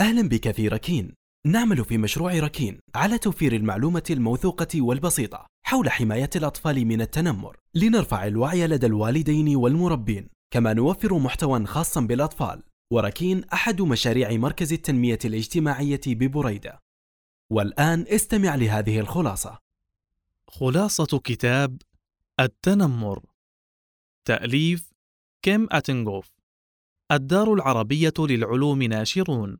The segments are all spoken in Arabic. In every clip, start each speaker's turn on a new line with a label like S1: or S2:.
S1: أهلا بك في ركين. نعمل في مشروع ركين على توفير المعلومة الموثوقة والبسيطة حول حماية الأطفال من التنمر. لنرفع الوعي لدى الوالدين والمربين. كما نوفر محتوى خاصا بالأطفال. وركين أحد مشاريع مركز التنمية الاجتماعية ببريدة. والآن استمع لهذه الخلاصة.
S2: خلاصة كتاب التنمر. تأليف كيم أتنغوف. الدار العربية للعلوم ناشرون.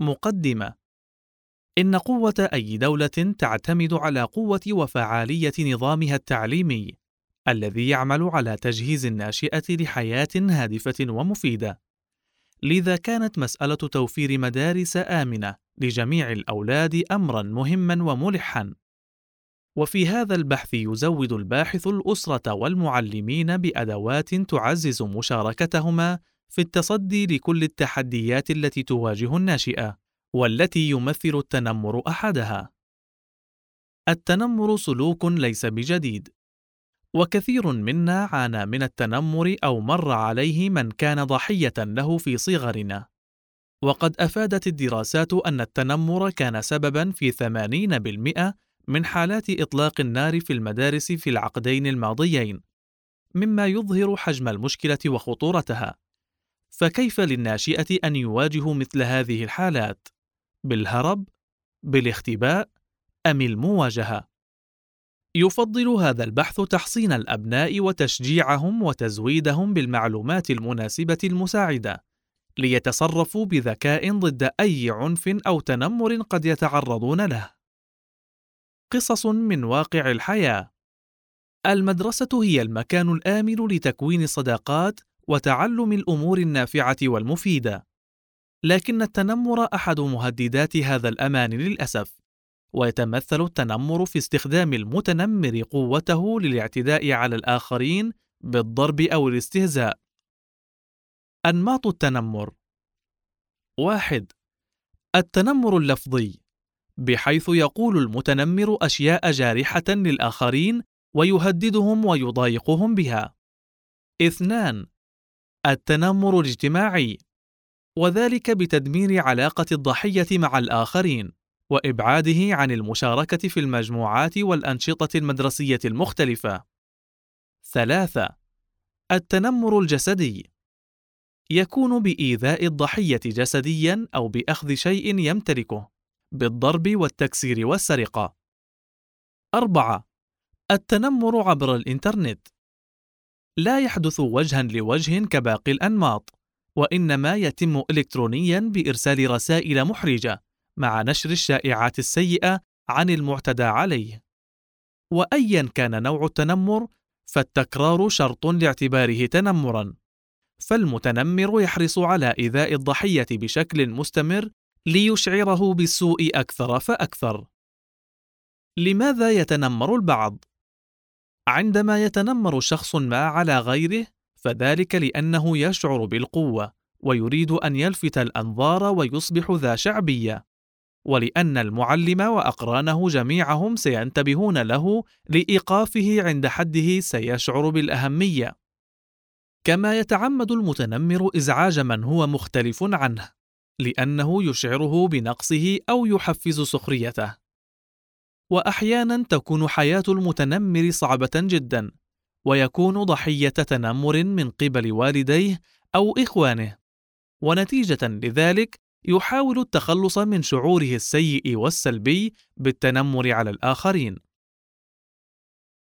S2: مقدمة إن قوة أي دولة تعتمد على قوة وفعالية نظامها التعليمي الذي يعمل على تجهيز الناشئة لحياة هادفة ومفيدة. لذا كانت مسألة توفير مدارس آمنة لجميع الأولاد أمرًا مهمًا وملحًا. وفي هذا البحث يزود الباحث الأسرة والمعلمين بأدوات تعزز مشاركتهما في التصدي لكل التحديات التي تواجه الناشئة، والتي يمثل التنمر أحدها. التنمر سلوك ليس بجديد، وكثير منا عانى من التنمر أو مر عليه من كان ضحية له في صغرنا. وقد أفادت الدراسات أن التنمر كان سببًا في 80% من حالات إطلاق النار في المدارس في العقدين الماضيين، مما يظهر حجم المشكلة وخطورتها. فكيف للناشئة أن يواجهوا مثل هذه الحالات؟ بالهرب؟ بالاختباء؟ أم المواجهة؟ يفضل هذا البحث تحصين الأبناء وتشجيعهم وتزويدهم بالمعلومات المناسبة المساعدة ليتصرفوا بذكاء ضد أي عنف أو تنمر قد يتعرضون له. قصص من واقع الحياة المدرسة هي المكان الآمن لتكوين الصداقات وتعلم الأمور النافعة والمفيدة. لكن التنمر أحد مهددات هذا الأمان للأسف، ويتمثل التنمر في استخدام المتنمر قوته للاعتداء على الآخرين بالضرب أو الاستهزاء. أنماط التنمر واحد التنمر اللفظي بحيث يقول المتنمر أشياء جارحة للآخرين ويهددهم ويضايقهم بها. اثنان التنمر الاجتماعي وذلك بتدمير علاقة الضحية مع الآخرين وإبعاده عن المشاركة في المجموعات والأنشطة المدرسية المختلفة. ثلاثة: التنمر الجسدي يكون بإيذاء الضحية جسديًا أو بأخذ شيء يمتلكه، بالضرب والتكسير والسرقة. أربعة: التنمر عبر الإنترنت لا يحدث وجها لوجه كباقي الأنماط، وإنما يتم إلكترونيا بإرسال رسائل محرجة مع نشر الشائعات السيئة عن المعتدى عليه. وأيا كان نوع التنمر، فالتكرار شرط لاعتباره تنمرا. فالمتنمر يحرص على إيذاء الضحية بشكل مستمر ليشعره بالسوء أكثر فأكثر. لماذا يتنمر البعض؟ عندما يتنمر شخص ما على غيره فذلك لأنه يشعر بالقوة ويريد أن يلفت الأنظار ويصبح ذا شعبية. ولأن المعلم وأقرانه جميعهم سينتبهون له لإيقافه عند حده سيشعر بالأهمية. كما يتعمد المتنمر إزعاج من هو مختلف عنه لأنه يشعره بنقصه أو يحفز سخريته. واحيانا تكون حياة المتنمر صعبة جدا ويكون ضحية تنمر من قبل والديه أو إخوانه. ونتيجة لذلك يحاول التخلص من شعوره السيء والسلبي بالتنمر على الآخرين.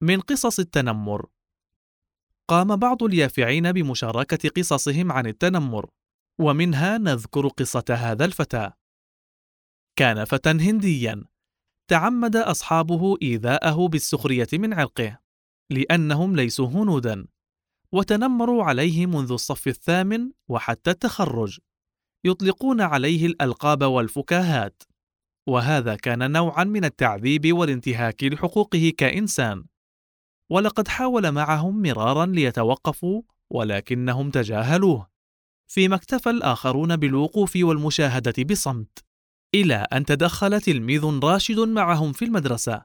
S2: من قصص التنمر. قام بعض اليافعين بمشاركة قصصهم عن التنمر ومنها نذكر قصة هذا الفتى. كان فتى هنديا تعمد أصحابه إيذاءه بالسخرية من عرقه لأنهم ليسوا هنودا وتنمروا عليه منذ الصف الثامن وحتى التخرج يطلقون عليه الألقاب والفكاهات وهذا كان نوعا من التعذيب والانتهاك لحقوقه كإنسان. ولقد حاول معهم مرارا ليتوقفوا ولكنهم تجاهلوه. فيما اكتفى الآخرون بالوقوف والمشاهدة بصمت إلى أن تدخل تلميذ راشد معهم في المدرسة،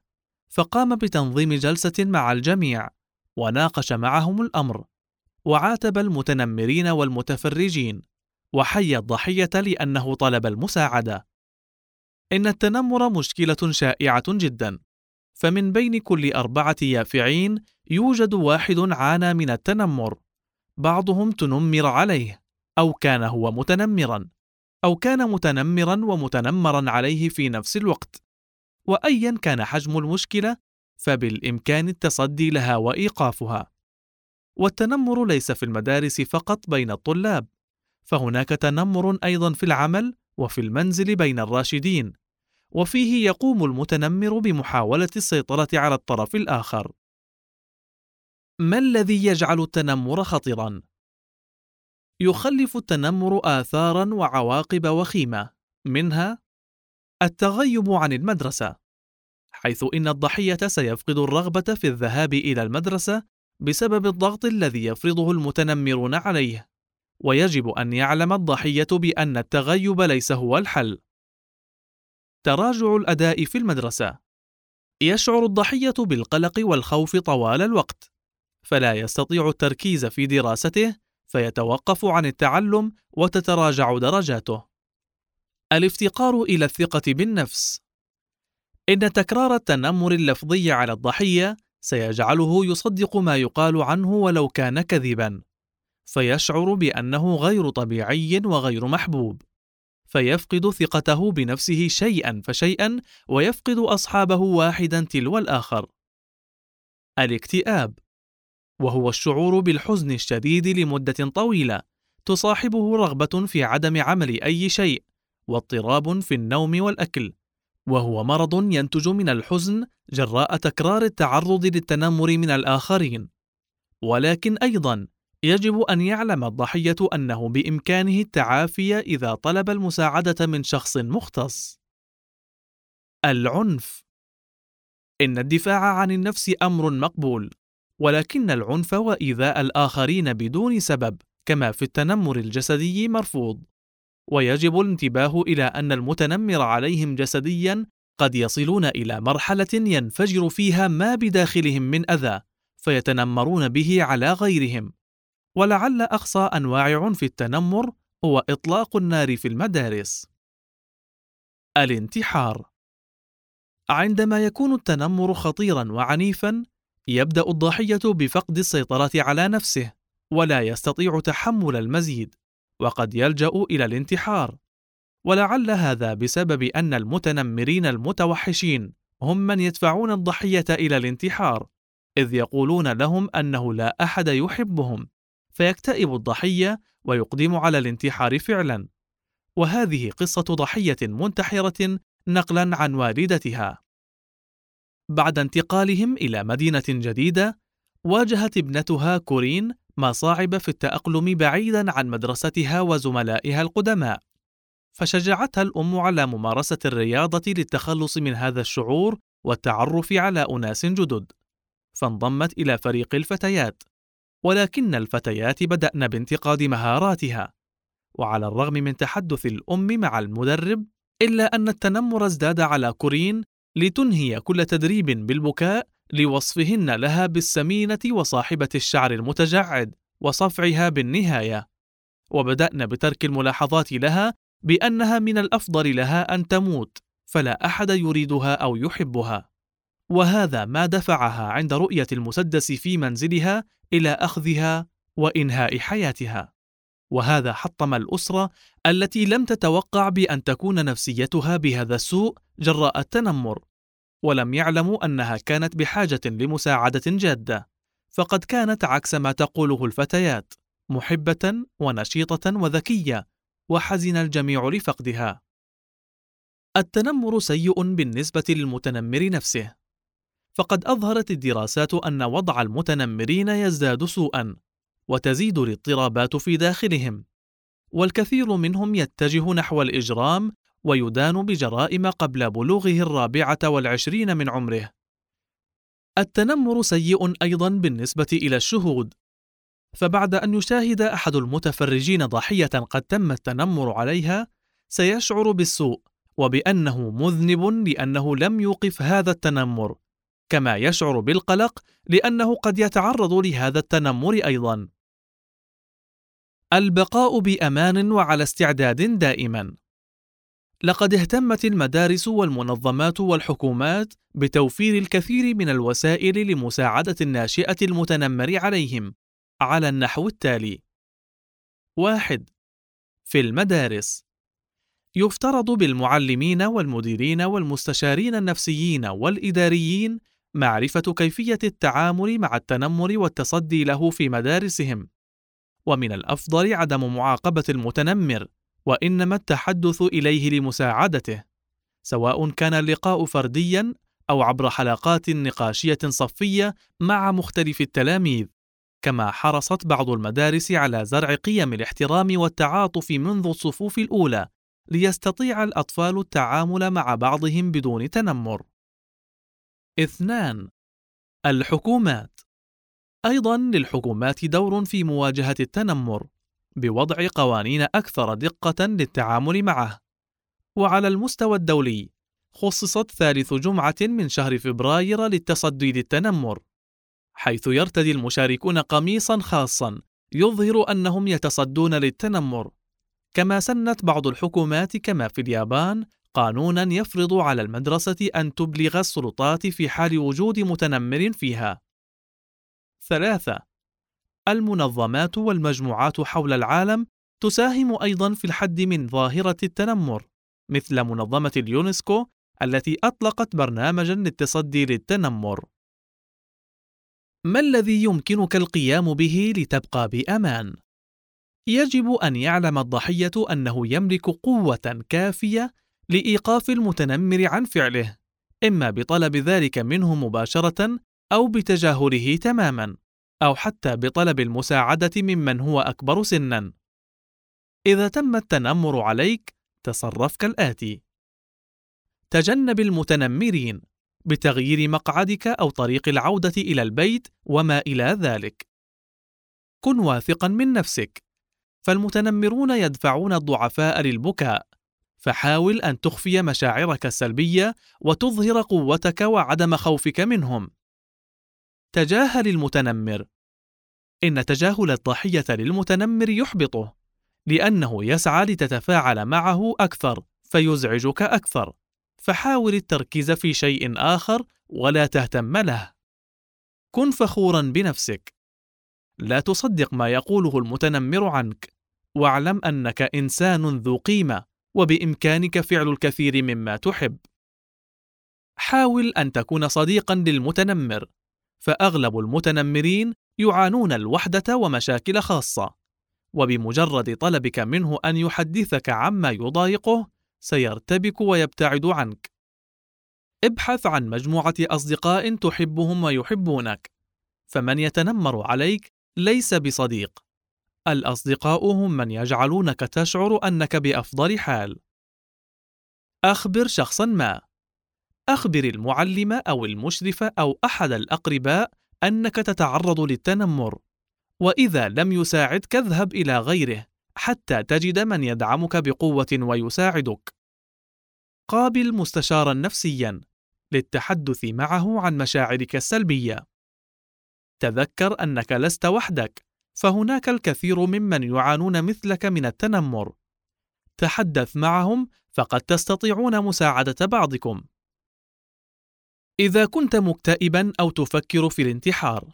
S2: فقام بتنظيم جلسة مع الجميع، وناقش معهم الأمر، وعاتب المتنمرين والمتفرجين، وحي الضحية لأنه طلب المساعدة. إن التنمر مشكلة شائعة جدا، فمن بين كل أربعة يافعين يوجد واحد عانى من التنمر، بعضهم تنمر عليه، أو كان هو متنمرا، أو كان متنمرا ومتنمرا عليه في نفس الوقت. وأيا كان حجم المشكلة، فبالإمكان التصدي لها وإيقافها. والتنمر ليس في المدارس فقط بين الطلاب، فهناك تنمر أيضا في العمل وفي المنزل بين الراشدين وفيه يقوم المتنمر بمحاولة السيطرة على الطرف الآخر ما الذي يجعل التنمر خطرا يخلف التنمر اثارا وعواقب وخيمة منها التغيب عن المدرسة حيث إن الضحية سيفقد الرغبة في الذهاب إلى المدرسة بسبب الضغط الذي يفرضه المتنمرون عليه ويجب أن يعلم الضحية بأن التغيب ليس هو الحل. تراجع الأداء في المدرسة يشعر الضحية بالقلق والخوف طوال الوقت فلا يستطيع التركيز في دراسته فيتوقف عن التعلم وتتراجع درجاته. الافتقار إلى الثقة بالنفس. إن تكرار التنمر اللفظي على الضحية سيجعله يصدق ما يقال عنه ولو كان كذبا فيشعر بأنه غير طبيعي وغير محبوب فيفقد ثقته بنفسه شيئا فشيئا ويفقد أصحابه واحدا تلو الآخر. الاكتئاب وهو الشعور بالحزن الشديد لمدة طويلة تصاحبه رغبة في عدم عمل أي شيء واضطراب في النوم والأكل وهو مرض ينتج من الحزن جراء تكرار التعرض للتنمر من الآخرين. ولكن أيضا يجب أن يعلم الضحية أنه بإمكانه التعافي إذا طلب المساعدة من شخص مختص. العنف. إن الدفاع عن النفس أمر مقبول ولكن العنف وإيذاء الآخرين بدون سبب كما في التنمر الجسدي مرفوض. ويجب الانتباه إلى أن المتنمر عليهم جسديا قد يصلون إلى مرحلة ينفجر فيها ما بداخلهم من أذى فيتنمرون به على غيرهم. ولعل أقصى أنواع عنف التنمر هو إطلاق النار في المدارس. الانتحار. عندما يكون التنمر خطيرا وعنيفا يبدأ الضحية بفقد السيطرة على نفسه ولا يستطيع تحمل المزيد. وقد يلجأ إلى الانتحار. ولعل هذا بسبب أن المتنمرين المتوحشين هم من يدفعون الضحية إلى الانتحار إذ يقولون لهم أنه لا أحد يحبهم فيكتئب الضحية ويقدم على الانتحار فعلا. وهذه قصة ضحية منتحرة نقلا عن والدتها. بعد انتقالهم إلى مدينة جديدة واجهت ابنتها كورين مصاعب في التأقلم بعيدا عن مدرستها وزملائها القدماء. فشجعتها الأم على ممارسة الرياضة للتخلص من هذا الشعور والتعرف على أناس جدد. فانضمت إلى فريق الفتيات. ولكن الفتيات بدأن بانتقاد مهاراتها. وعلى الرغم من تحدث الأم مع المدرب إلا أن التنمر ازداد على كورين لتنهي كل تدريب بالبكاء لوصفهن لها بالسمينة وصاحبة الشعر المتجعد وصفعها بالنهاية. وبدأن بترك الملاحظات لها بأنها من الأفضل لها أن تموت فلا أحد يريدها أو يحبها. وهذا ما دفعها عند رؤية المسدس في منزلها إلى أخذها وإنهاء حياتها. وهذا حطم الأسرة التي لم تتوقع بأن تكون نفسيتها بهذا السوء جراء التنمر. ولم يعلموا أنها كانت بحاجة لمساعدة جادة. فقد كانت عكس ما تقوله الفتيات محبة ونشيطة وذكية وحزن الجميع لفقدها. التنمر سيء بالنسبة للمتنمر نفسه. فقد أظهرت الدراسات أن وضع المتنمرين يزداد سوءًا، وتزيد الاضطرابات في داخلهم، والكثير منهم يتجه نحو الإجرام ويدان بجرائم قبل بلوغه الرابعة والعشرين من عمره. التنمر سيء أيضًا بالنسبة إلى الشهود، فبعد أن يشاهد أحد المتفرجين ضحية قد تم التنمر عليها، سيشعر بالسوء وبأنه مذنب لأنه لم يوقف هذا التنمر. كما يشعر بالقلق لأنه قد يتعرض لهذا التنمر أيضا. البقاء بأمان وعلى استعداد دائما. لقد اهتمت المدارس والمنظمات والحكومات بتوفير الكثير من الوسائل لمساعدة الناشئة المتنمر عليهم على النحو التالي. واحد. في المدارس. يفترض بالمعلمين والمديرين والمستشارين النفسيين والإداريين معرفة كيفية التعامل مع التنمر والتصدي له في مدارسهم. ومن الأفضل عدم معاقبة المتنمر. وإنما التحدث إليه لمساعدته سواء كان اللقاء فرديا أو عبر حلقات نقاشية صفية مع مختلف التلاميذ كما حرصت بعض المدارس على زرع قيم الاحترام والتعاطف منذ الصفوف الأولى ليستطيع الأطفال التعامل مع بعضهم بدون تنمر. اثنان الحكومات أيضا للحكومات دور في مواجهة التنمر بوضع قوانين أكثر دقة للتعامل معه. وعلى المستوى الدولي خصصت ثالث جمعة من شهر فبراير للتصدي للتنمر حيث يرتدي المشاركون قميصا خاصا يظهر أنهم يتصدون للتنمر. كما سنت بعض الحكومات كما في اليابان قانونا يفرض على المدرسة أن تبلغ السلطات في حال وجود متنمر فيها. ثلاثة المنظمات والمجموعات حول العالم تساهم أيضا في الحد من ظاهرة التنمر مثل منظمة اليونسكو التي أطلقت برنامجا للتصدي للتنمر. ما الذي يمكنك القيام به لتبقى بأمان؟ يجب أن يعلم الضحية أنه يملك قوة كافية لإيقاف المتنمر عن فعله إما بطلب ذلك منه مباشرة أو بتجاهله تماما. أو حتى بطلب المساعدة ممن هو أكبر سنا. إذا تم التنمر عليك تصرف كالاتي تجنب المتنمرين بتغيير مقعدك أو طريق العودة إلى البيت وما إلى ذلك. كن واثقا من نفسك. فالمتنمرون يدفعون الضعفاء للبكاء. فحاول أن تخفي مشاعرك السلبية وتظهر قوتك وعدم خوفك منهم. تجاهل المتنمر. إن تجاهل الضحية للمتنمر يحبطه لأنه يسعى لتتفاعل معه أكثر فيزعجك أكثر. فحاول التركيز في شيء آخر ولا تهتم له. كن فخورا بنفسك. لا تصدق ما يقوله المتنمر عنك. واعلم أنك إنسان ذو قيمة وبإمكانك فعل الكثير مما تحب. حاول أن تكون صديقا للمتنمر. فأغلب المتنمرين يعانون الوحدة ومشاكل خاصة وبمجرد طلبك منه أن يحدثك عما يضايقه سيرتبك ويبتعد عنك. ابحث عن مجموعة أصدقاء تحبهم ويحبونك فمن يتنمر عليك ليس بصديق. الأصدقاء هم من يجعلونك تشعر أنك بأفضل حال. أخبر شخصا ما. أخبر المعلم أو المشرف أو أحد الأقرباء أنك تتعرض للتنمر وإذا لم يساعدك اذهب إلى غيره حتى تجد من يدعمك بقوة ويساعدك. قابل مستشارا نفسيا للتحدث معه عن مشاعرك السلبية. تذكر أنك لست وحدك فهناك الكثير ممن يعانون مثلك من التنمر. تحدث معهم فقد تستطيعون مساعدة بعضكم. إذا كنت مكتئبا أو تفكر في الانتحار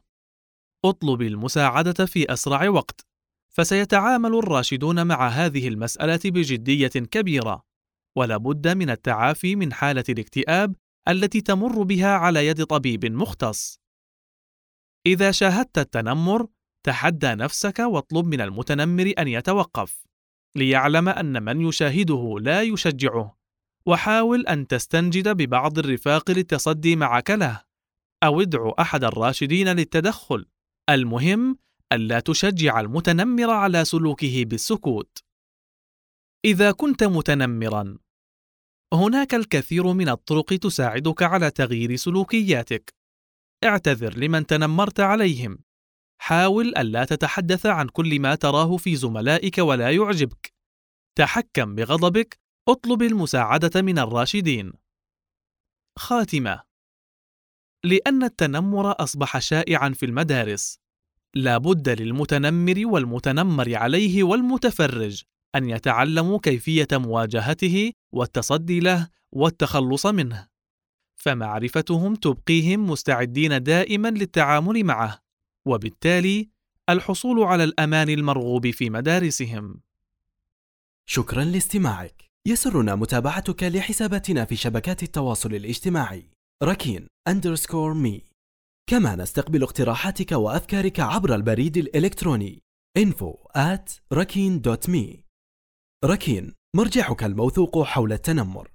S2: اطلب المساعدة في أسرع وقت فسيتعامل الراشدون مع هذه المسألة بجدية كبيرة. ولا بد من التعافي من حالة الاكتئاب التي تمر بها على يد طبيب مختص. إذا شاهدت التنمر تحدى نفسك واطلب من المتنمر أن يتوقف ليعلم أن من يشاهده لا يشجعه. وحاول أن تستنجد ببعض الرفاق للتصدي معك له أو ادعو أحد الراشدين للتدخل. المهم الا تشجع المتنمر على سلوكه بالسكوت. إذا كنت متنمرا هناك الكثير من الطرق تساعدك على تغيير سلوكياتك. اعتذر لمن تنمرت عليهم. حاول الا تتحدث عن كل ما تراه في زملائك ولا يعجبك. تحكم بغضبك اطلب المساعدة من الراشدين. خاتمة. لأن التنمر أصبح شائعا في المدارس لا بد للمتنمر والمتنمر عليه والمتفرج أن يتعلموا كيفية مواجهته والتصدي له والتخلص منه فمعرفتهم تبقيهم مستعدين دائما للتعامل معه وبالتالي الحصول على الأمان المرغوب في مدارسهم.
S1: شكرا لاستماعك. يسرنا متابعتك لحساباتنا في شبكات التواصل الاجتماعي. ركين أندرسكور مي. كما نستقبل اقتراحاتك وأفكارك عبر البريد الإلكتروني. info at ركين مرجعك الموثوق حول التنمر.